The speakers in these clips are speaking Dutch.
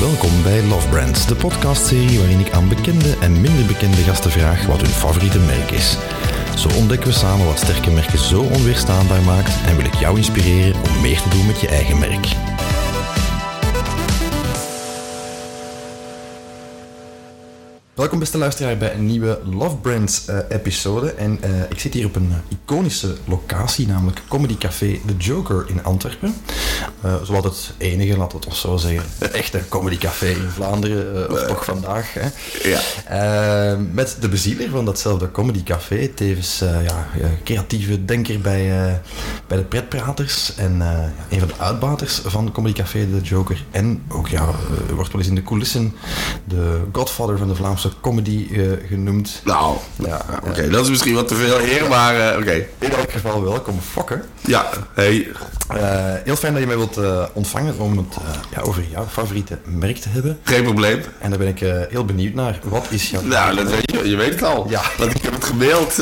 Welkom bij Love Brands, de podcastserie waarin ik aan bekende en minder bekende gasten vraag wat hun favoriete merk is. Zo ontdekken we samen wat sterke merken zo onweerstaanbaar maakt en wil ik jou inspireren om meer te doen met je eigen merk. Welkom beste luisteraar bij een nieuwe Love Brands eh, episode. En eh, ik zit hier op een iconische locatie, namelijk Comedy Café The Joker in Antwerpen. Uh, zowat het enige, laten we het zo zeggen, echte Comedy Café in Vlaanderen, of toch vandaag. Hè. Ja. met de bezieler van datzelfde Comedy Café, tevens ja, creatieve denker bij, bij de pretpraters en een van de uitbaters van Comedy Café The Joker. En ook, ja, wordt wel eens in de coulissen de godfather van de Vlaamse comedy uh, genoemd. Nou, ja, oké, dat is misschien wat te veel eer, maar uh, oké. Okay. In elk geval welkom, Fokker. Ja, hey. Uh, heel fijn dat je mij wilt ontvangen om het ja, over jouw favoriete merk te hebben. Geen probleem. En daar ben ik heel benieuwd naar. Wat is jouw... Nou, dat weet je, je weet het al. Ja. Want ik heb het gemaild.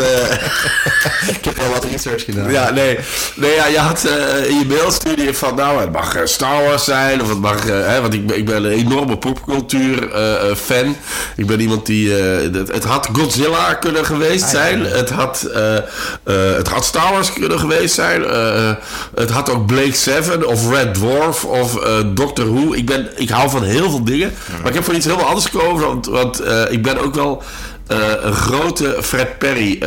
ik heb al wat research gedaan. Ja, nee. Nee, ja, je had in je mailstudie van, nou, het mag Star Wars zijn, of het mag, hè, want ik, ik ben een enorme popcultuur fan. Ik ben iemand die. Het, het, had Godzilla kunnen geweest ah, zijn. Het, had, het had Star Wars kunnen geweest zijn. het had ook Blake Seven of Red Dwarf of Doctor Who. Ik, ben, ik hou van heel veel dingen. Maar ik heb voor iets heel anders gekozen. Want, want ik ben ook wel. een grote Fred Perry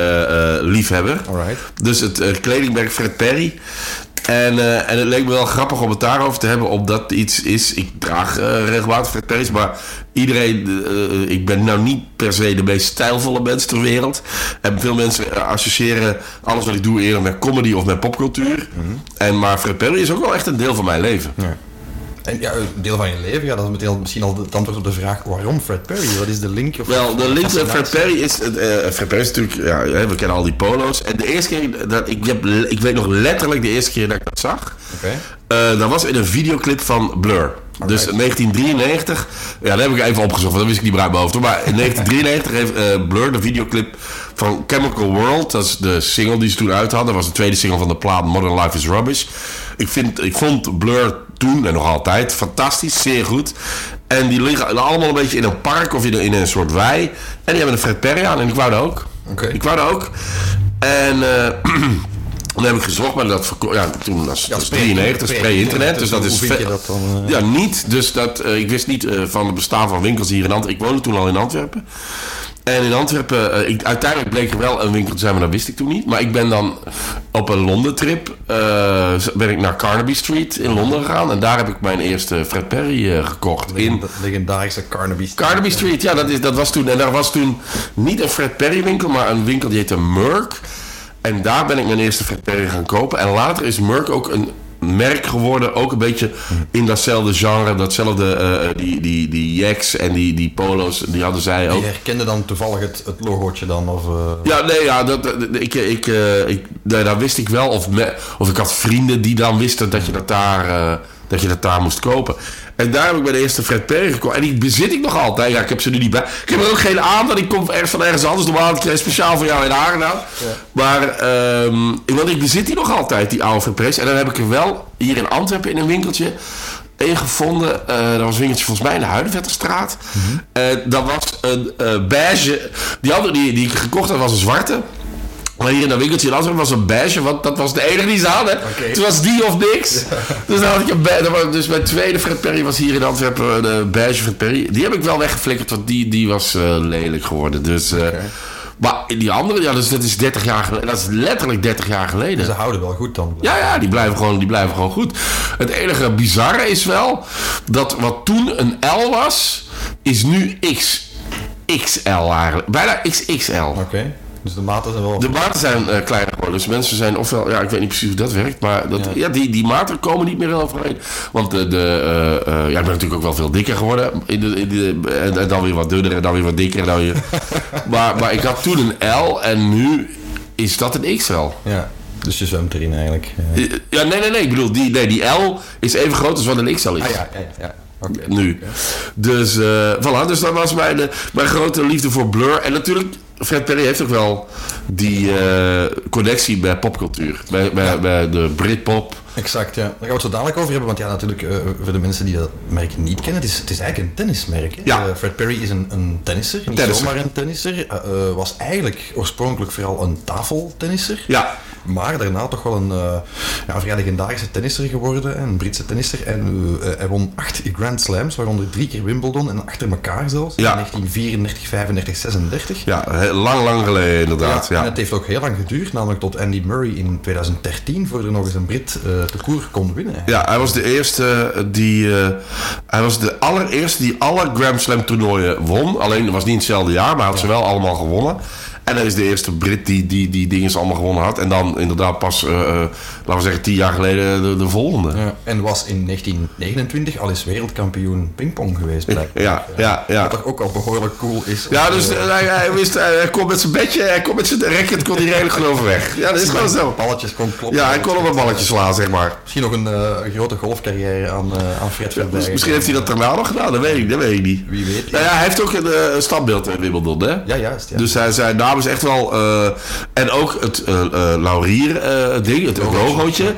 liefhebber. Alright. Dus het kledingmerk Fred Perry. En, uh, en het leek me wel grappig om het daarover te hebben, omdat iets is. Ik draag uh, regelmatig Perry's, maar iedereen. Uh, ik ben nou niet per se de meest stijlvolle mens ter wereld. En veel mensen associëren alles wat ik doe eerder met comedy of met popcultuur. Mm -hmm. en, maar Fred Perry is ook wel echt een deel van mijn leven. Ja. En ja, een deel van je leven, ja, dat is meteen misschien al het antwoord op de vraag waarom Fred Perry? Wat is de link? Wel, de link met Fred Perry is. Uh, Fred Perry is natuurlijk, ja, we kennen al die polo's. En de eerste keer dat ik, heb, ik weet nog letterlijk de eerste keer dat ik dat zag. Okay. Uh, dat was in een videoclip van Blur. Dus 1993, ja, dat heb ik even opgezocht, want dat wist ik niet meer uit mijn hoofd. Maar in 1993 heeft uh, Blur de videoclip van Chemical World, dat is de single die ze toen uit hadden. Dat was de tweede single van de plaat Modern Life is Rubbish. Ik, vind, ik vond Blur toen en nog altijd fantastisch, zeer goed. En die liggen allemaal een beetje in een park of in een, soort wei. En die hebben een Fred Perry aan en ik wou dat ook. Okay. Ik wou dat ook. En... Uh, Dan heb ik gezocht, maar dat ja, toen was ja, 93, pre-internet. Dus dat is hoe vind je dat dan? Uh... Ja, niet. Dus dat, uh, ik wist niet van het bestaan van winkels hier in Antwerpen. Ik woonde toen al in Antwerpen. En in Antwerpen, ik, uiteindelijk bleek er wel een winkel te zijn, maar dat wist ik toen niet. Maar ik ben dan op een Londen trip, ben ik naar Carnaby Street in Londen gegaan. En daar heb ik mijn eerste Fred Perry gekocht. Legend, in legendarische Carnaby Street. Carnaby Street, ja, dat, is, dat was toen. En daar was toen niet een Fred Perry winkel, maar een winkel die heette Merck. En daar ben ik mijn eerste Fred Perry gaan kopen. En later is Merck ook een merk geworden. Ook een beetje in datzelfde genre. Datzelfde, uh, die, die, die jacks en die, die polo's, die hadden zij ook. Je herkende dan toevallig het, het logootje dan? Of, uh... Ja, nee, ja, dat, ik, ik, uh, ik, nee, dat wist ik wel. Of, me, of ik had vrienden die dan wisten dat je dat daar, dat je dat daar moest kopen. En daar heb ik de eerste Fred Perry gekocht. En die bezit ik nog altijd. Ja, ik heb ze nu niet bij. Ik heb er ook geen aan, want ik kom ergens van ergens anders. Normaal ik speciaal voor jou in nou. Ja. Maar, um, want ik bezit die nog altijd, die oude Fred Perry's. En dan heb ik er wel hier in Antwerpen in een winkeltje een gevonden. Uh, dat was een winkeltje volgens mij in de Huidenvetterstraat. Mm -hmm. uh, dat was een uh, beige. Die andere die, die ik gekocht had was een zwarte. Maar hier in dat winkeltje in Antwerpen was een beige, want dat was de enige die ze hadden. Okay. Het was die of niks. Ja. Dus dan had ik een beige. Dus mijn tweede Fred Perry was hier in Antwerpen de beige Fred Perry. Die heb ik wel weggeflikkerd, want die, die was uh, lelijk geworden. Dus, uh, okay. Maar die andere, ja, dus dat is 30 jaar geleden. Dat is letterlijk 30 jaar geleden. Dus ze houden wel goed dan. Ja, ja, die blijven gewoon, die blijven gewoon goed. Het enige bizarre is wel dat wat toen een L was, is nu X. XL eigenlijk. Bijna XXL. Oké. Okay. Dus de maten zijn wel... De maten zijn uh, kleiner geworden. Dus mensen zijn ofwel... Ja, ik weet niet precies hoe dat werkt. Maar dat, ja. ja die, die maten komen niet meer overeen. Want de... de uh, uh, ja, ik ben natuurlijk ook wel veel dikker geworden. In de, in de, en, en, dan weer wat dunner en dan weer wat dikker. En dan weer... maar, maar ik had toen een L en nu is dat een XL. Ja. Dus je zwemt erin eigenlijk. Ja, ja nee, nee, nee. Ik bedoel, die, nee, die L is even groot als wat een XL is. Ah, ja, ja, ja. Okay. Nu. Dus, uh, voilà. Dus dat was mijn, mijn grote liefde voor Blur. En natuurlijk... Fred Perry heeft ook wel die uh, connectie bij popcultuur. Bij de Britpop. Exact, ja. Daar gaan we het zo dadelijk over hebben, want ja, natuurlijk, uh, voor de mensen die dat merk niet kennen, het is, het is eigenlijk een tennismerk. Hè? Ja. Uh, Fred Perry is een, een tennisser, niet tennisser. zomaar een tennisser. Uh, was eigenlijk oorspronkelijk vooral een tafeltennisser. Ja. Maar daarna toch wel een ja, vrij legendarische tennisser geworden, een Britse tennisser. En hij won acht Grand Slams, waaronder drie keer Wimbledon en achter elkaar zelfs. Ja. In 1934, 35, 36. Ja, lang, lang geleden inderdaad. Ja, Ja, En het heeft ook heel lang geduurd, namelijk tot Andy Murray in 2013, voor er nog eens een Brit de koer kon winnen. Ja, hij was de eerste die. Uh, hij was de allereerste die alle Grand Slam toernooien won. Alleen dat was niet in hetzelfde jaar, maar had ze wel allemaal gewonnen. En hij is de eerste Brit die die, die dingen allemaal gewonnen had. En dan inderdaad pas, uh, laten we zeggen, tien jaar geleden de, de volgende. Ja, en was in 1929 al eens wereldkampioen pingpong geweest, blijkbaar. Ja, ja, ja. Wat toch ook al behoorlijk cool is. Ja, dus hij, hij, wist, hij kon met zijn bedje, hij kon met zijn racket, kon hij redelijk gewoon overweg. Ja, dat is gewoon zo. Balletjes kon kloppen. Ja, hij kon op een balletje slaan, zeg maar. Misschien nog een, uh, grote golfcarrière aan, uh, aan Fred Verbergen. Ja, misschien heeft hij dat daarna nog gedaan, dat weet ik, dat weet ik niet. Wie weet. Nou ja, hij heeft ook een standbeeld in Wimbledon, hè? Ja, juist. Ja. Dus hij, zijn naam is echt wel... Uh, en ook het uh, laurier ding, het logootje,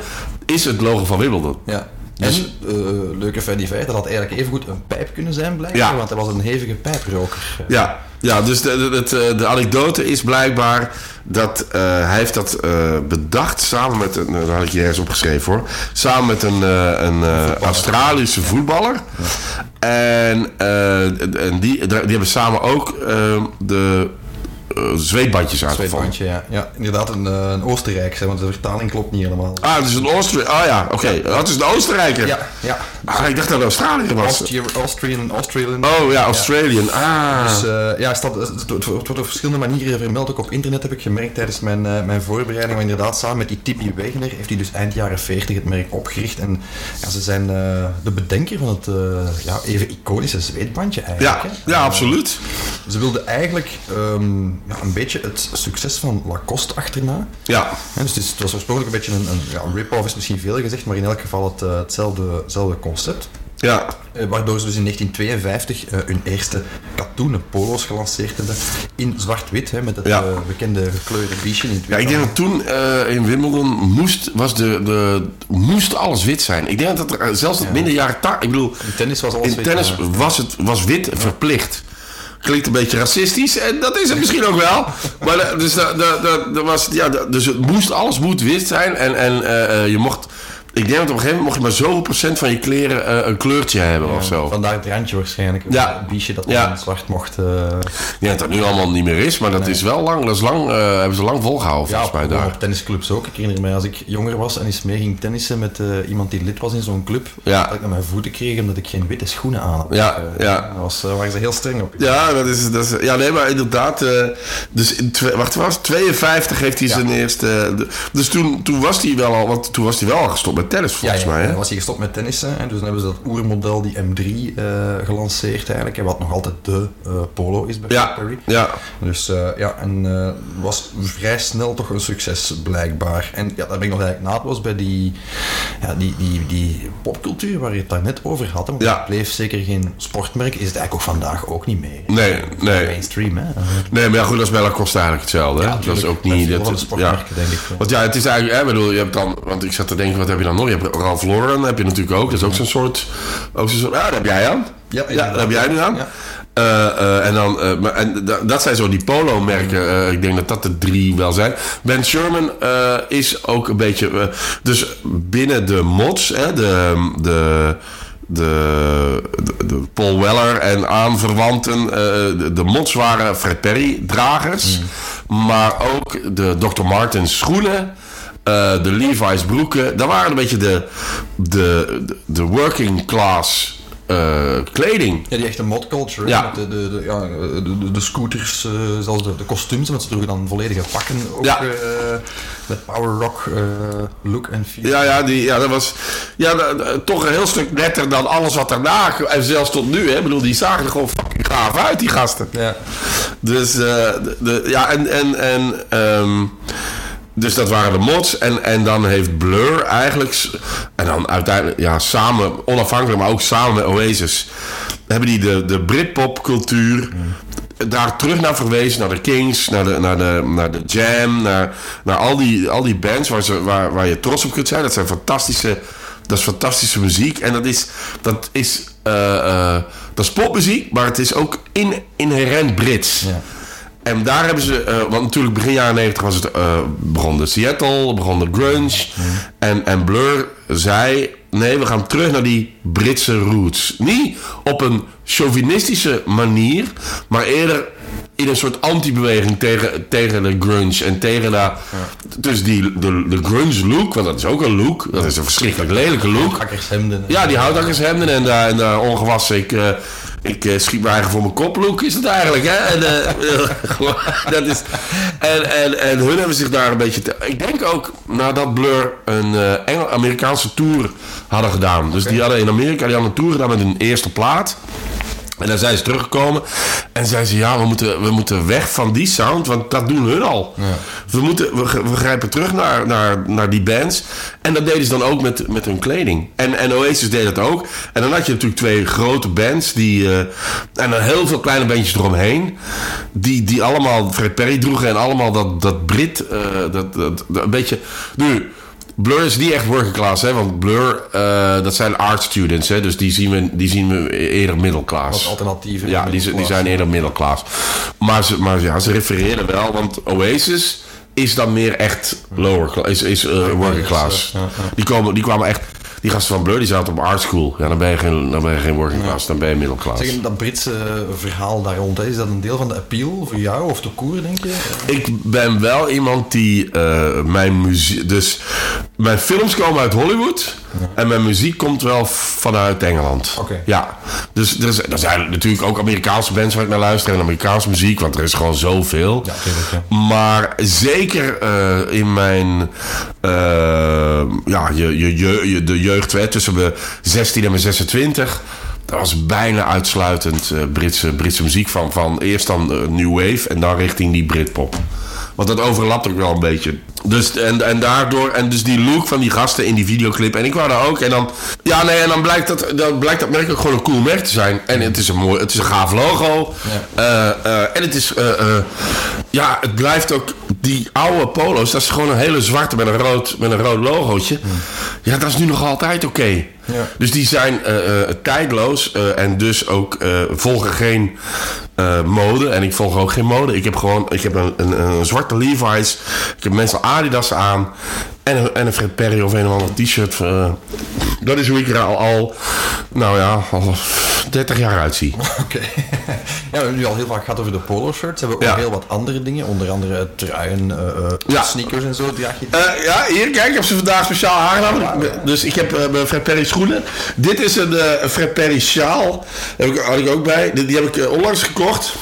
is het logo van Wimbledon. Ja. Dus, en, uh, leuke feit feit, dat had eigenlijk evengoed een pijp kunnen zijn blijkbaar, ja. want hij was een hevige pijproker. Ja, ja dus de, de, de, de anekdote is blijkbaar dat uh, hij heeft dat uh, bedacht samen met, een, daar had ik je ergens opgeschreven hoor, samen met een, een Australische voetballer. Ja. En, en die, die hebben samen ook de uh, zweetbandjes uitgevonden. Zweetbandje, ja. ja. Inderdaad, een, uh, een Oostenrijkse, want de vertaling klopt niet helemaal. Ah, het is een Oostenrijker. Ah ja, oké. Okay. Dat is een Oostenrijker. Ja, ja. Ah, ik dacht dat het Australiër was. Austrian, Austrian, Australian. Oh ja, Australian. Ja. Ah. Dus uh, ja, staat, het, wordt op verschillende manieren vermeld. Ook op internet heb ik gemerkt tijdens mijn, mijn voorbereiding. Maar inderdaad, samen met die Tippy Wegener heeft hij dus eind jaren 40 het merk opgericht. En ja, ze zijn de bedenker van het ja, even iconische zweetbandje eigenlijk. Ja, hè? ja absoluut. Ze wilden eigenlijk um, ja, een beetje het succes van Lacoste achterna. Ja. ja dus het, is, het, was oorspronkelijk een beetje een, een ja, rip-off, is misschien veel gezegd, maar in elk geval het, uh, hetzelfde, hetzelfde concept. Ja. Uh, waardoor ze dus in 1952 uh, hun eerste katoenen polo's gelanceerd hebben. In zwart-wit, met het ja. bekende gekleurde biesje in het Ja, ik denk dat toen in Wimbledon moest, was de, de, moest alles wit zijn. Ik denk dat er zelfs ja. minder jaren... Ik bedoel, in tennis was alles in wit. tennis was, het, was wit verplicht. Klinkt een beetje racistisch en dat is het misschien ook wel. Maar dus, dat, dat, dat was, ja, dus het moest, alles moet wit zijn en, en uh, je mocht... Ik denk dat op een gegeven moment mocht je maar zoveel procent van je kleren uh, een kleurtje hebben ja, of zo. Vandaar het randje waarschijnlijk. Ja. Biesje dat ja. zwart mocht. Uh... Ja, dat dat nu allemaal niet meer is, maar dat nee. is wel lang. Dat is lang uh, hebben ze lang volgehouden ja, volgens mij daar. op tennisclubs ook. Ik herinner me als ik jonger was en eens mee ging tennissen met iemand die lid was in zo'n club. Ja. Dat ik naar mijn voeten kreeg omdat ik geen witte schoenen aan had. Ja, ja. Daar was, waren ze heel streng op. Ja, dat is, dat is, ja nee, maar inderdaad. dus in wacht, was 52 heeft hij zijn eerste. dus toen, toen was hij wel al, want toen was hij wel al gestopt met tennis volgens mij. Hè? was hij gestopt met tennissen. En dus dan hebben ze dat oermodel, die M3, uh, gelanceerd eigenlijk. En wat nog altijd de uh, polo is bij ja, Perry. Ja. Dus uh, ja, en was vrij snel toch een succes blijkbaar. En ja, daar ben ik nog eigenlijk naadloos bij die, ja, die, die, die popcultuur waar je het daar net over had. Want ja. het bleef zeker geen sportmerk. Is het eigenlijk ook vandaag ook niet meer. Nee, nee. Mainstream, hè. Nee, maar ja, goed, dat is bij Lacoste eigenlijk hetzelfde. Ja, dat is ook niet... Dat, dat, sportmerken, ja. denk ik. Want ja, het is eigenlijk... Hè, bedoel, je hebt dan... Want ik zat te denken, wat heb je dan nog? Je hebt Ralph Lauren, heb je natuurlijk ook. Dat is ook zo'n soort... Ook zo'n soort dat heb jij aan. Ja, ja dat heb jij nu aan. Ja. Uh, uh, en dan, uh, maar, en dat zijn zo die polo-merken. ik denk dat dat de drie wel zijn. Ben Sherman is ook een beetje. dus binnen de mods, hè, de, de, de, de, de Paul Weller en aanverwanten. de, de mods waren Fred Perry-dragers. Mm. Maar ook de Dr. Martens schoenen. Uh, de Levi's broeken. Dat waren een beetje de, de, de working class uh, kleding. Ja, die echte mod culture. Ja. De, de, de, ja, de, de, scooters, uh, zelfs de, de kostuums, want ze droegen dan volledige pakken. Ook, ja. uh, met power rock look en feel. Ja, ja, die, ja dat was ja, toch een heel stuk netter dan alles wat daarna. En zelfs tot nu, hè. Ik bedoel, die zagen er gewoon fucking gaaf uit, die gasten. Ja. Dus, de, de, ja, en... en, en um, dus dat waren de mods. En, en dan heeft Blur eigenlijk... En dan uiteindelijk, ja, samen, onafhankelijk, maar ook samen met Oasis... hebben die de, de Britpop cultuur... daar terug naar verwezen, naar de Kings, naar de, naar de, naar de Jam, naar, naar al, die, al die bands waar, ze, waar, waar je trots op kunt zijn. Dat zijn fantastische, dat is fantastische muziek. En dat is, dat is, eh, eh, dat is popmuziek, maar het is ook in, inherent Brits. Ja. En daar hebben ze, eh, want natuurlijk begin jaren 90 was het, eh, begon de Seattle, begon de grunge. En, en Blur zei, nee, we gaan terug naar die Britse roots. Niet op een chauvinistische manier, maar eerder in een soort anti-beweging tegen, tegen de grunge. En tegen de, dus die, de, de grunge look, want dat is ook een look. Dat is een verschrikkelijk lelijke look. Ja, die houthakkershemden en daar en daar ongewassen. Ik, eh, ik eh, schiet me eigen voor mijn kop. Is het eigenlijk, hè? En, eh, dat is, en, en, en hun hebben zich daar een beetje... te- ik denk ook nadat Blur een eh, Engel, Amerikaanse tour hadden gedaan. Dus die hadden in Amerika die hadden een tour gedaan met hun eerste plaat. En dan zijn ze teruggekomen en zeiden ze: Ja, we moeten, we moeten weg van die sound, want dat doen hun al. We, moeten, we, gr- we grijpen terug naar, naar, naar die bands. En dat deden ze dan ook met, met hun kleding. En, en Oasis deed dat ook. En dan had je natuurlijk twee grote bands, die, eh, en dan heel veel kleine bandjes eromheen, die, die allemaal Fred Perry droegen en allemaal dat, dat Brit, eh, dat, dat, dat een beetje. Nu. Blur is niet echt working class, hè? Want Blur, eh, dat zijn art students, hè? Dus die zien we, die zien we eerder middelklaas. Wat alternatieven. Ja, die, die zijn eerder middelklaas. Maar, ze, maar ja, ze refereren wel, want Oasis is dan meer echt lower class, is, is eh, working class. ja, ja. Die, komen, die kwamen echt, die gasten van Blur, die zaten op art school. Ja, dan ben je geen, dan ben je geen working class, dan ben je middelklaas. Zeg, dat Britse verhaal daar rond, hè, is dat een deel van de appeal voor jou of de koer, denk je? Ik ben wel iemand die eh, mijn muziek. Dus mijn films komen uit Hollywood. En mijn muziek komt wel vanuit Engeland. Oké. Ja. Dus er, is, er zijn natuurlijk ook Amerikaanse bands waar ik naar luister. En Amerikaanse muziek, want er is gewoon zoveel. Ja, tuurlijk, ja. Maar zeker eh, in mijn. eh, ja, je, je, je, de jeugd hè, tussen mijn 16 en mijn 26. Dat was bijna uitsluitend eh, Britse, Britse muziek. Van, van eerst dan eh, New Wave en dan richting die Britpop. Want dat overlapt ook wel een beetje. Dus, en, en daardoor, en dus die look van die gasten in die videoclip. En ik wou daar ook. En dan, ja, nee, en dan blijkt dat, dan blijkt dat merk ook gewoon een cool merk te zijn. En het is een mooi, het is een gaaf logo. Eh, eh, en het is, eh, ja, het blijft ook, die oude polo's, dat is gewoon een hele zwarte met een rood, met een rood logootje. Ja, dat is nu nog altijd oké. Ja. Dus die zijn tijdloos en dus ook volgen geen mode. En ik volg ook geen mode. Ik heb gewoon ik heb een, een, een zwarte Levi's. Ik heb meestal Adidas aan. En een, en een Fred Perry of een of ander t-shirt. eh. dat is hoe ik er al, al, nou ja, al 30 jaar uitzie. Oké. ja, we hebben nu al heel vaak gehad over de polo shirts. We hebben ook Ja. heel wat andere dingen, onder andere truien, eh, eh, Ja. sneakers en zo. Draag je Eh, ja, hier, kijk, ik heb ze vandaag speciaal aangenomen. Dus ik heb eh, mijn Fred Perry schoenen. Dit is een eh, Fred Perry sjaal. Heb ik, had ik ook bij. Die, die heb ik eh, onlangs gekocht.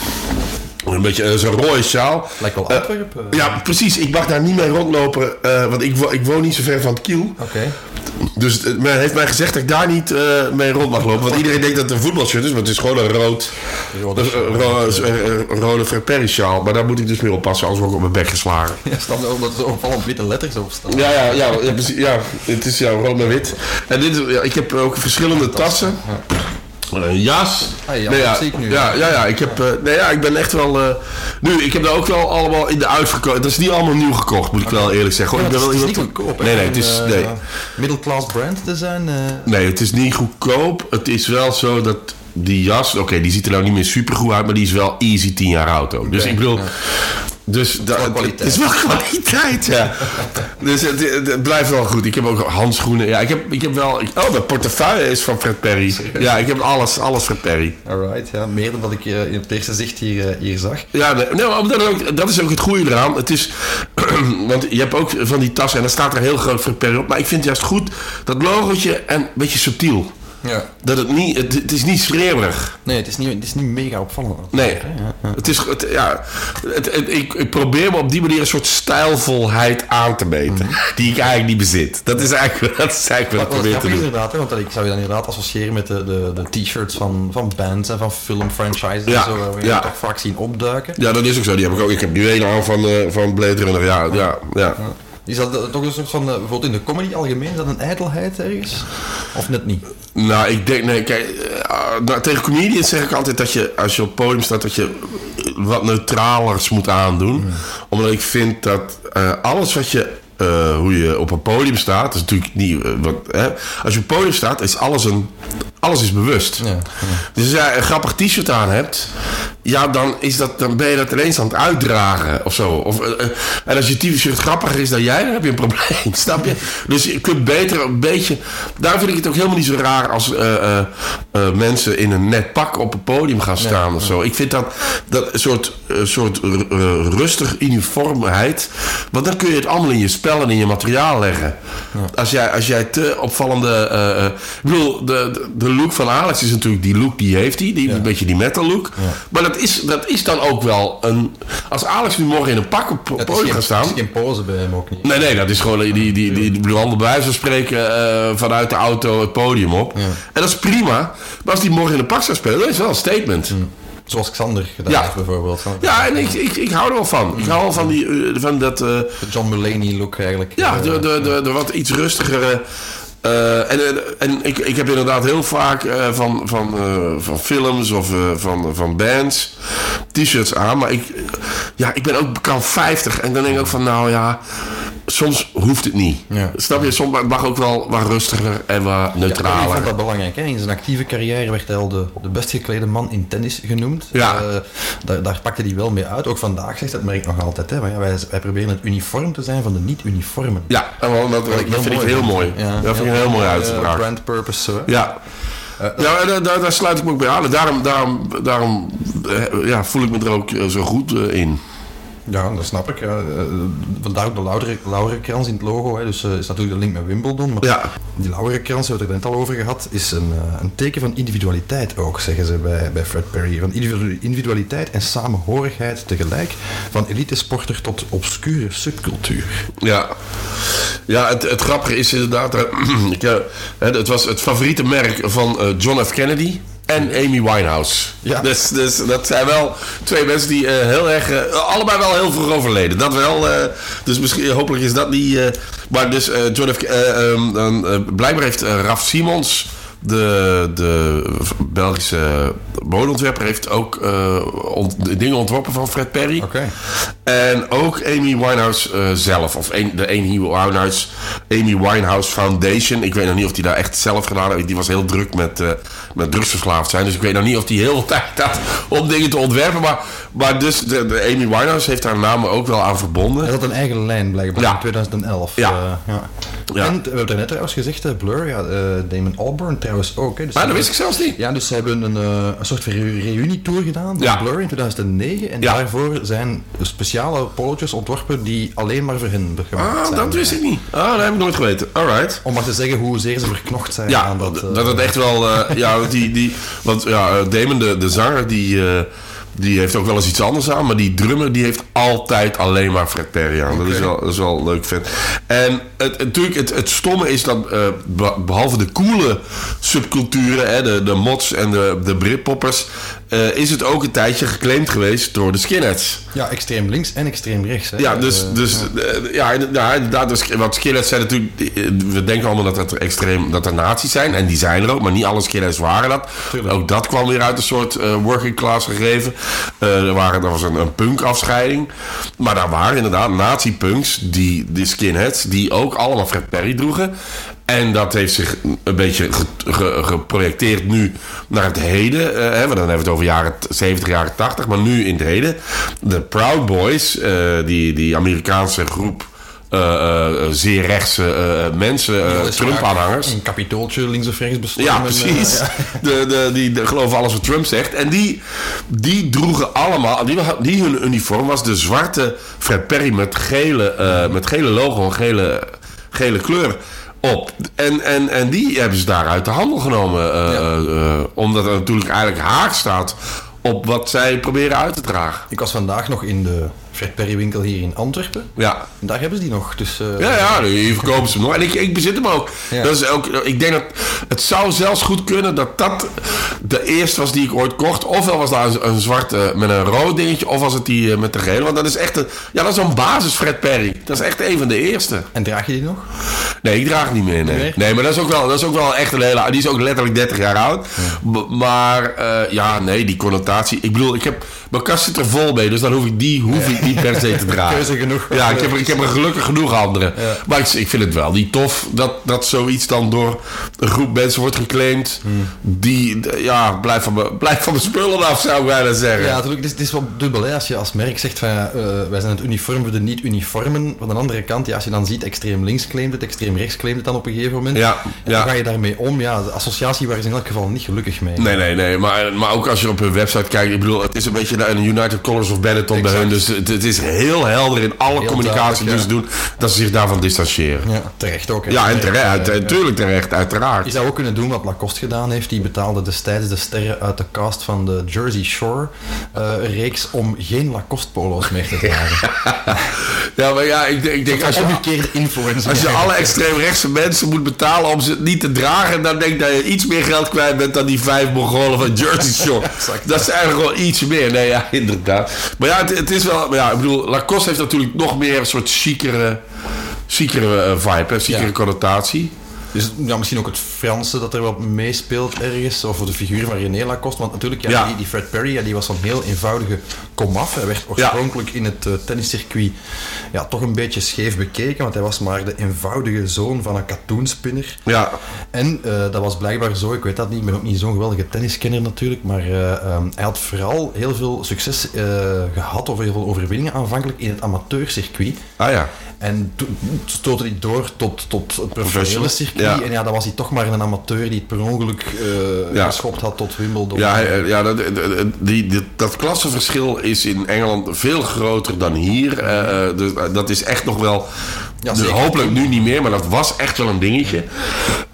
Een beetje eh, zo'n rode sjaal. Lijkt wel Eh, Antwerpen. ja, precies. Ik mag daar niet mee rondlopen. eh, want ik, wo- ik woon niet zo ver van het kiel. Oké. Dus eh, men heeft mij gezegd dat ik daar niet eh, mee rond mag lopen. Want iedereen denkt dat het een voetbalshirt is. Maar het is gewoon een rood... Rode rode Perry sjaal. Maar daar moet ik dus mee oppassen. Anders word ik op mijn bek geslagen. Ja, staan er omdat er opvallend witte letters op staan. Ja, ja, ja, ja, precies, ja, het is ja, rood en wit. En dit, ja, ik heb ook verschillende tassen. Een jas. Ah, ja, ja, zie ik nu. Ja, ja, ja, ik, heb, eh, nee, ja, ik ben echt wel... eh, nu, ik heb daar ook wel allemaal in de uitverkoop. Dat is niet allemaal nieuw gekocht, moet ik wel eerlijk zeggen. Ja, hoor. ik ben wel is niet iemand- goedkoop. Nee, nee, het is... Nee. eh, brand te zijn. eh. Nee, het is niet goedkoop. Het is wel zo dat die jas, oké, die ziet er nou niet meer super goed uit, maar die is wel easy 10 jaar oud ook. Dus ik bedoel, ja. Dus dat, is wel kwaliteit, ja. dus het, blijft wel goed. Ik heb ook handschoenen. Ja, ik heb, ik heb wel. oh, mijn portefeuille is van Fred Perry. Ja, ik heb alles, alles Fred Perry. Alright, ja. Meer dan dat ik eh, in het eerste zicht hier, eh, hier zag. Ja, nee, maar dat, is ook, dat is ook het goede eraan. Het is, want je hebt ook van die tassen en dan staat er heel groot Fred Perry op. Maar ik vind het juist goed dat logootje en een beetje subtiel. Ja. Dat het niet, het, het is niet schreeuwerig. Nee, het is niet, het is niet mega opvallend. Nee, het is, het, ja, het, het- ik, ik probeer me op die manier een soort stijlvolheid aan te meten. Die ik eigenlijk niet bezit. Dat is eigenlijk, dat is eigenlijk wat ik probeer te doen. inderdaad, hè, want ik zou je dan inderdaad associëren met de, de, de t-shirts van, van bands en van filmfranchises Ja, en zo, waar we ja. toch vaak zien opduiken. Ja, dat is ook zo. Die heb ik ook. Ik heb nu een aan van, eh, van Blade Runner. Ja, ja, ja. Is dat toch een soort van, eh, bijvoorbeeld in de comedy algemeen, is dat een ijdelheid ergens? Of net niet? Nou, ik denk, nee, kijk, eh, nou, tegen comedians zeg ik altijd dat je, als je op het podium staat, dat je wat neutralers moet aandoen. Omdat ik vind dat eh, alles wat je hoe je op een podium staat, is natuurlijk niet. wat, hè? Als je op een podium staat, is alles een. Alles is bewust. Ja, Dus als jij een grappig t-shirt aan hebt, ja, dan, is dat, dan ben je dat ineens aan het uitdragen of zo. Of, eh, eh, en als je t-shirt grappiger is dan jij, dan heb je een probleem. Snap je? Dus je kunt beter een beetje. Daarom vind ik het ook helemaal niet zo raar als eh, mensen in een net pak op een podium gaan staan of zo. Ik vind dat, dat soort, soort rustig uniformheid. Want dan kun je het allemaal in je spel en in je materiaal leggen. Als, jij, als jij te opvallende. ik bedoel, de, de, look van Alex is natuurlijk die look die heeft hij. Die, Een beetje die metal look. Maar dat is, dat is dan ook wel een. Als Alex nu morgen in een pak op het podium gaat staan. het is geen pose bij hem ook niet. Nee, nee, dat is gewoon die, die, die, die, bedoel, bij wijze van spreken eh, vanuit de auto het podium op. En dat is prima. Maar als die morgen in een pak zou spelen, dat is wel een statement. Zoals Xander gedaan Ja. heeft bijvoorbeeld. Ja, en ik, ik, ik hou er wel van. Ik hou wel van, die, eh, van dat... eh, De John Mulaney look eigenlijk. ja, de, de, de, de wat iets rustigere... eh, en ik, ik heb inderdaad heel vaak eh, van, van, eh, van films of van, van bands t-shirts aan. Maar ik, ja, ik ben ook kan 50 en dan denk ik ook van nou ja, soms hoeft het niet. Ja. Snap je? Soms mag ook wel wat rustiger en wat Ja, ik neutraler. vond dat belangrijk. Hè? In zijn actieve carrière werd hij al de, de best geklede man in tennis genoemd. Ja. Eh, daar, daar pakte hij wel mee uit. Ook vandaag zegt dat, merk ik nog altijd. Hè? Maar ja, wij, wij proberen het uniform te zijn van de niet-uniformen. Ja, dat, dat, vind ik heel mooi. dat vind ik heel mooi eh, uitgebracht. brand purpose hè? Ja. Ja, en daar, daar, daar sluit ik me ook bij aan. Daarom, daarom, daarom eh, ja, voel ik me er ook eh, zo goed eh, in. Ja, dat snap ik. Ja. Eh, Vandaar ook de Laurenkrans in het logo. Hè. Dus eh, is natuurlijk de link met Wimbledon. Maar Ja. die Laurenkrans, we hebben het er net al over gehad, is een, eh, een teken van individualiteit ook, zeggen ze bij, bij Fred Perry. Van individu- individualiteit en samenhorigheid tegelijk. Van elite sporter tot obscure subcultuur. Ja, ja het, het grappige is inderdaad... eh, eh, het was het favoriete merk van eh, John F. Kennedy en Amy Winehouse. Ja. Dus, dus dat zijn wel twee mensen die eh, heel erg... eh, allebei wel heel vroeg overleden. Dat wel. eh, dus misschien, hopelijk is dat niet... maar dus eh, John F. eh, ehm, dan, eh, blijkbaar heeft Raf Simons... De, de Belgische modeontwerper heeft ook ont- dingen ontworpen van Fred Perry. Oké. En ook Amy Winehouse eh, zelf. Of een, de Amy Winehouse, Amy Winehouse Foundation. Ik weet nog niet of die daar echt zelf gedaan heeft. Die was heel druk met, met drugsverslaafd zijn. Dus ik weet nog niet of die heel veel tijd had om dingen te ontwerpen. Maar, maar dus de, de Amy Winehouse heeft haar naam ook wel aan verbonden. Hij had een eigen lijn blijkbaar Ja. in 2011. Ja. Eh, ja. Ja. En we hebben het net trouwens gezegd, eh, Blur, ja, eh, Damon Albarn trouwens ook. Hè. Dus Maar dat wist ik zelfs niet. Ja, dus ze hebben een, een soort reu- reunietour gedaan van Ja. Blur in 2009. En Ja. daarvoor zijn speciale polootjes ontworpen die alleen maar voor hen gemaakt Ah, zijn. dat wist ik niet. Ah, dat heb ik nooit geweten. Alright. Om maar te zeggen hoezeer ze verknocht zijn Ja, aan dat... dat, dat het echt wel... eh, ja, die, die, want ja, eh, Damon, de, de zanger, die, eh, die heeft ook wel eens iets anders aan. Maar die drummer, die heeft altijd alleen maar Fred Perry aan. Dat, is wel, dat is wel leuk vet. En het, natuurlijk, het, het stomme is dat... eh, be- behalve de coole subculturen, hè, de, de mods en de, de Britpoppers... eh, is het ook een tijdje geclaimd geweest door de skinheads. Ja, extreem links en extreem rechts. Hè. Ja, dus, Eh, dus eh, ja, inderdaad, ja, inderdaad. Dus, wat skinheads zijn natuurlijk... eh, We denken allemaal dat het extreem... Dat er nazi's zijn. En die zijn er ook. Maar niet alle skinheads waren dat. Tuurlijk. Ook dat kwam weer uit een soort eh, working class gegeven. Eh, er, waren, er was een, een punk-afscheiding. Maar daar waren inderdaad nazi-punks... Die, die skinheads... Die ook allemaal Fred Perry droegen. En dat heeft zich een beetje ge- ge- geprojecteerd nu naar het heden. eh, hè, want dan hebben we het over jaren t- 70, jaren 80. Maar nu in het heden. De Proud Boys, eh, die, die Amerikaanse groep eh, eh, zeer rechtse eh, mensen, eh, Trump-aanhangers. Een kapitooltje links of rechts bestormen. Ja, precies. ja. De, de, die de, geloven alles wat Trump zegt. En die, die droegen allemaal... Die, die hun uniform was de zwarte Fred Perry met gele, eh, met gele logo en gele, gele kleur op. En, en, en die hebben ze daar uit de handel genomen. eh, Ja. eh, omdat het natuurlijk eigenlijk haak staat op wat zij proberen uit te dragen. Ik was vandaag nog in de Fred Perry winkel hier in Antwerpen. Ja. En daar hebben ze die nog. Dus, eh, Ja, ja, hier verkopen ze hem nog. En ik, ik bezit hem ook. Ja. Dat is ook. Ik denk dat het zou zelfs goed kunnen dat dat de eerste was die ik ooit kocht. Ofwel was daar een, een zwarte met een rood dingetje, of was het die eh, met de gele. Want dat is echt een, ja, dat is een basis Fred Perry. Dat is echt een van de eerste. En draag je die nog? Nee, ik draag niet meer. Nee, Nee? maar dat is, ook wel, dat is ook wel echt een hele. Die is ook letterlijk 30 jaar oud. Maar eh, ja, nee, die connotatie. Ik bedoel, ik heb, mijn kast zit er vol mee. Dus dan hoef ik die hoef ik niet per se te dragen. Keuze genoeg. Ja, ik heb, er- ik heb er gelukkig genoeg andere. Maar ik, ik vind het wel niet tof dat, dat zoiets dan door een groep mensen wordt geclaimd. Hmm. Die, ja, blijf van, me, blijf van mijn spullen af, zou ik bijna zeggen. Ja, natuurlijk. Het is, is wel dubbel. Hè. Als je als merk zegt van eh, wij zijn het uniform voor de niet-uniformen. Van de andere kant, ja, als je dan ziet extreem links claimt het, extreem rechts claimt het dan op een gegeven moment. Ja, En ja. Hoe ga je daarmee om? Ja, de associatie waar ze in elk geval niet gelukkig mee. Nee, nee, nee. Maar, maar ook als je op hun website kijkt. Ik bedoel, het is een beetje een United Colors of Benetton bij hun. Dus het, het is heel helder in alle Heel communicatie die ze doen. Dat ze zich daarvan distancieren. Ja, terecht ook. hè. Ja, en terecht. Natuurlijk terecht, uiteraard. Je zou ook kunnen doen wat Lacoste gedaan heeft. Die betaalde destijds de sterren uit de cast van de Jersey Shore eh, reeks om geen Lacoste polo's meer te dragen. Ja, maar ja, ik, denk- ik denk als je, influencer. als je alle extreemrechtse mensen moet betalen om ze niet te dragen, dan denk ik dat je iets meer geld kwijt bent dan die vijf Mongolen van Jersey Shore. dat is eigenlijk wel iets meer. Nee, ja, inderdaad. Maar ja, het, het is wel. Ja, ik bedoel, Lacoste heeft natuurlijk nog meer een soort chicere eh, vibe, hè, Ja. connotatie. Dus ja, misschien ook het Franse dat er wat meespeelt ergens. Of de figuur van René Lacoste. Want natuurlijk, ja, Ja. Die, die Fred Perry ja, die was van heel eenvoudige komaf. Hij werd oorspronkelijk in het uh, tenniscircuit ja, toch een beetje scheef bekeken. Want hij was maar de eenvoudige zoon van een katoenspinner. Ja. En uh, dat was blijkbaar zo, ik weet dat niet, ik ben ook niet zo'n geweldige tenniskenner natuurlijk. Maar uh, um, hij had vooral heel veel succes gehad, of heel veel overwinningen aanvankelijk in het amateurcircuit. Ah ja. En toen stootte hij door tot, tot het professionele circuit. Ja. En ja, dan was hij toch maar een amateur die het per ongeluk uh, ja. geschopt had tot Wimbledon. Ja, ja dat, die, die, dat klassenverschil is in Engeland veel groter dan hier. Uh, dus dat is echt nog wel... Ja, dus hopelijk nu niet meer, maar dat was echt wel een dingetje.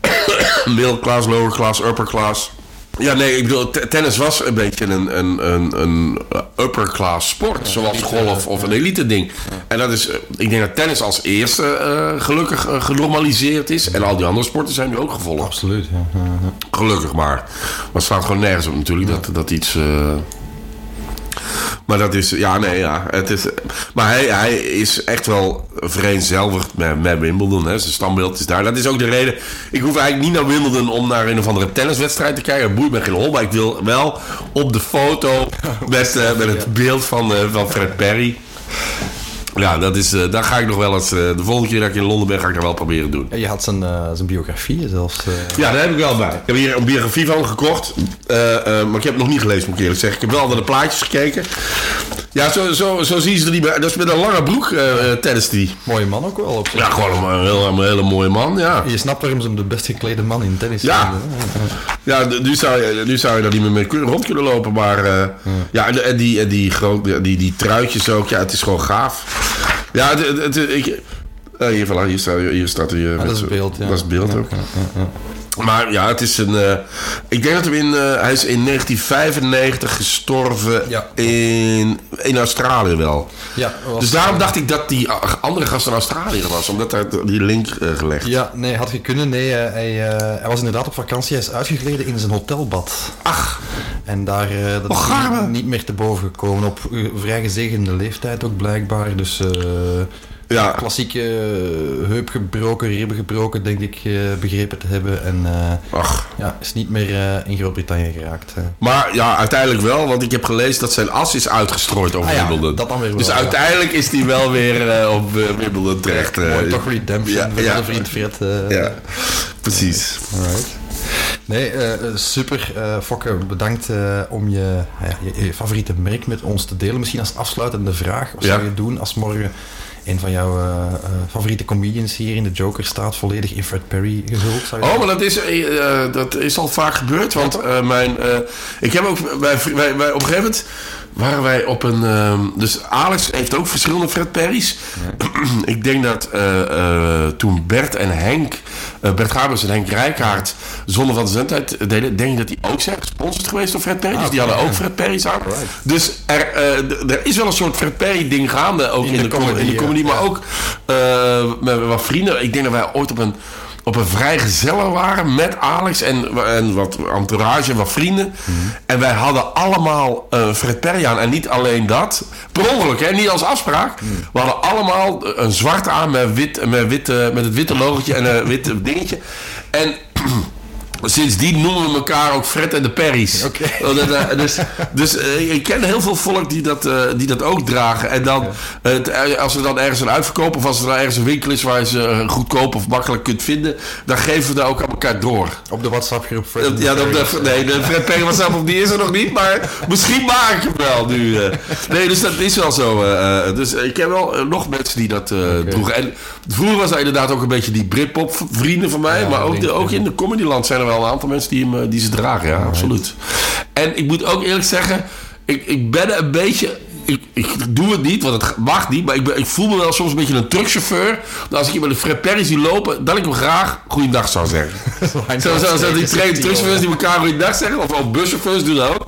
Middle class, lower class, upper class. Ja, nee, ik bedoel, tennis was een beetje een, een, een, een upper class sport. Ja, zoals golf of een elite ding. En dat is, ik denk dat tennis als eerste uh, gelukkig uh, genormaliseerd is. En al die andere sporten zijn nu ook gevolgd. Absoluut, ja. Gelukkig maar. Maar het staat gewoon nergens op natuurlijk dat, dat iets... Uh, maar dat is, ja, nee, ja. Het is, maar hij, hij is echt wel vereenzelvigd met, met Wimbledon. Hè. Zijn standbeeld is daar. Dat is ook de reden. Ik hoef eigenlijk niet naar Wimbledon om naar een of andere tenniswedstrijd te kijken. Boeit me geen hol. Maar ik wil wel op de foto met, uh, met het beeld van, uh, van Fred Perry. Ja, dat is, uh, daar ga ik nog wel eens. Uh, de volgende keer dat ik in Londen ben, ga ik dat wel proberen doen. En je had zijn, uh, zijn biografie zelfs. Ja, daar heb ik wel bij. Ik heb hier een biografie van gekocht. maar ik heb het nog niet gelezen, moet ik eerlijk zeggen. Ik heb wel naar de plaatjes gekeken. Ja, zo, zo, zo zien ze er niet bij. Dat is met een lange broek, tennis die. Mooie man ook wel. Op ja, gewoon een, hele, een hele mooie man, ja. Je snapt waarom ze hem de best geklede man in tennis ja. Ja, nu zou, je, nu zou je daar niet meer mee rond kunnen lopen. Maar ja, ja en, en, die, en die, groot, die, die truitjes ook. Ja, het is gewoon gaaf. Ja, het, het, het, ik, hier, voilà, hier, staat, hier staat hij. Ah, dat is het beeld, ja. Dat is het beeld ook. Ja, ja, maar ja, het is een. Uh, ik denk dat hij in. hij is in 1995 gestorven in, in Australië wel. Ja, was, dus daarom dacht ik dat die andere gast in Australië was, omdat hij die link gelegd. Ja, nee, had gekund. Nee, hij, hij, was inderdaad op vakantie. Hij is uitgegleden in zijn hotelbad. Ach. En daar dat oh, is niet, niet, meer te boven gekomen. Op vrij gezegende leeftijd ook blijkbaar. Dus. Ja. Klassieke uh, heup gebroken, ribben gebroken, denk ik uh, begrepen te hebben. En uh, Ach. ja, is niet meer in Groot-Brittannië geraakt. Maar ja, uiteindelijk wel, want ik heb gelezen dat zijn as is uitgestrooid over ah, Wimbledon. Dat dan weer wel, dus uiteindelijk is hij wel weer op Wimbledon terecht. Mooi, toch redemption ja, ja. vriend Fred. ja, precies. Alright. Nee, uh, super. Uh, Fokke, bedankt uh, om je, je, je, favoriete merk met ons te delen. Misschien als afsluitende vraag. Wat zou je doen als morgen een van jouw uh, favoriete comedians hier in de Joker staat volledig in Fred Perry gehuld. Zou je oh, maar dat is, uh, dat is al vaak gebeurd. Want uh, mijn, ik heb ook wij, wij, wij, op een gegeven moment waren wij op een. dus Alex heeft ook verschillende Fred Perry's. Ja. ik denk dat toen Bert en Henk, Bert Gabers en Henk Rijkaard, zonder van de zendtijd deden, denk ik dat die ook zijn gesponsord geweest door Fred Perry. Ah, dus die hadden ook Fred Perry's aan. Right. Dus er, er is wel een soort Fred Perry ding gaande ook in, in de, de, comedy, in de comedy. Maar ook met wat vrienden. Ik denk dat wij ooit op een, op een vrijgezellig waren met Alex en, en wat entourage en wat vrienden. En wij hadden allemaal eh Fred Perry aan. En niet alleen dat. Per ongeluk, hè? niet als afspraak. We hadden allemaal een zwart aan met, wit, met, witte, met het witte logotje en een witte dingetje. En... Sindsdien noemen we elkaar ook Fred en de Perry's. Dat, eh, dus dus eh, ik ken heel veel volk die dat, eh, die dat ook dragen. En dan, eh, eh, als er dan ergens een uitverkoop of als er dan ergens een winkel is waar je ze eh, goedkoop of makkelijk kunt vinden, dan geven we dat ook aan elkaar door. Op de WhatsApp-groep Fred Ja, Perrys. dat- nee, de Fred Perry WhatsApp op die is er nog niet, maar misschien maak ik hem wel nu. eh. Nee, dus dat is wel zo. eh, eh, dus ik heb wel eh, nog mensen die dat eh, droegen. En vroeger was dat inderdaad ook een beetje die Britpop vrienden van mij, Ja, maar ook, de, ook ja. in de comedyland zijn er wel een aantal mensen die, hem, eh, die ze dragen, ja, absoluut. En ik moet ook eerlijk zeggen, ik, ik ben een beetje... Ik, ik doe het niet, want het mag niet. Maar ik, ben, ik voel me wel soms een beetje een truckchauffeur. Dat als ik iemand een Fred Perry zie lopen, dat ik hem graag goeiedag zou zeggen. Zo, zo, zo die train truckchauffeurs die elkaar goeiedag zeggen. Of, of buschauffeurs doen dat ook.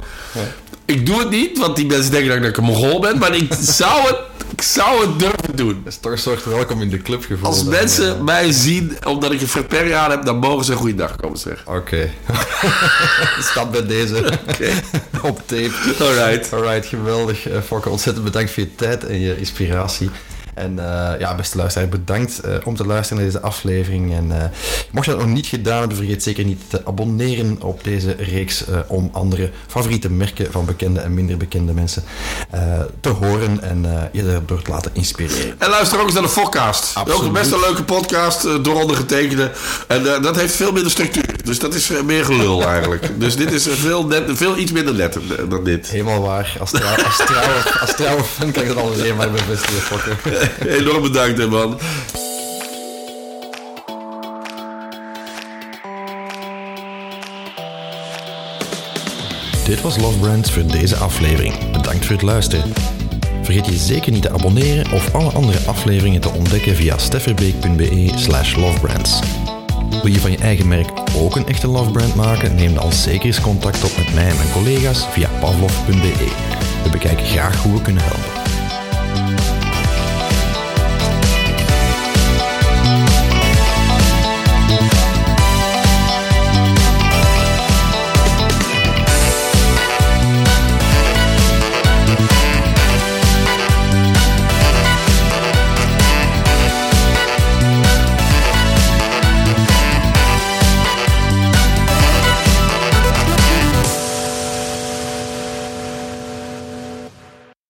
Ik doe het niet, want die mensen denken dat ik een mongool ben. Maar ik zou het, ik zou het durven doen. Een soort welkom in de club gevoel. Als dan, mensen eh. mij zien omdat ik een Fred Perry aan heb, dan mogen ze een goeiedag komen zeggen. Oké. Staat bij deze op tape. Alright. Alright, geweldig. Eh, Fokke, ontzettend bedankt voor je tijd en je inspiratie. En eh, ja, beste luisteraar, bedankt eh, om te luisteren naar deze aflevering. En eh, mocht je dat nog niet gedaan hebben, vergeet zeker niet te abonneren op deze reeks om andere favoriete merken van bekende en minder bekende mensen te horen en je erdoor te laten inspireren. En luister ook eens naar de Fokcast. Absoluut. Ook best een leuke podcast door ondergetekende. En dat heeft veel minder structuur. Dus dat is meer gelul eigenlijk. dus dit is veel, net, veel iets minder net dan dit. Helemaal waar. Als, trouw, als, trouwe, als trouwe fan kan ik dat alleen maar bevestigen. Enorm bedankt, hè, man. Dit was Love Brands voor deze aflevering. Bedankt voor het luisteren. Vergeet je zeker niet te abonneren of alle andere afleveringen te ontdekken via stefferbeek.be slash lovebrands. Wil je van je eigen merk ook een echte love brand maken? Neem dan zeker eens contact op met mij en mijn collega's via pavlov.be. We bekijken graag hoe we kunnen helpen.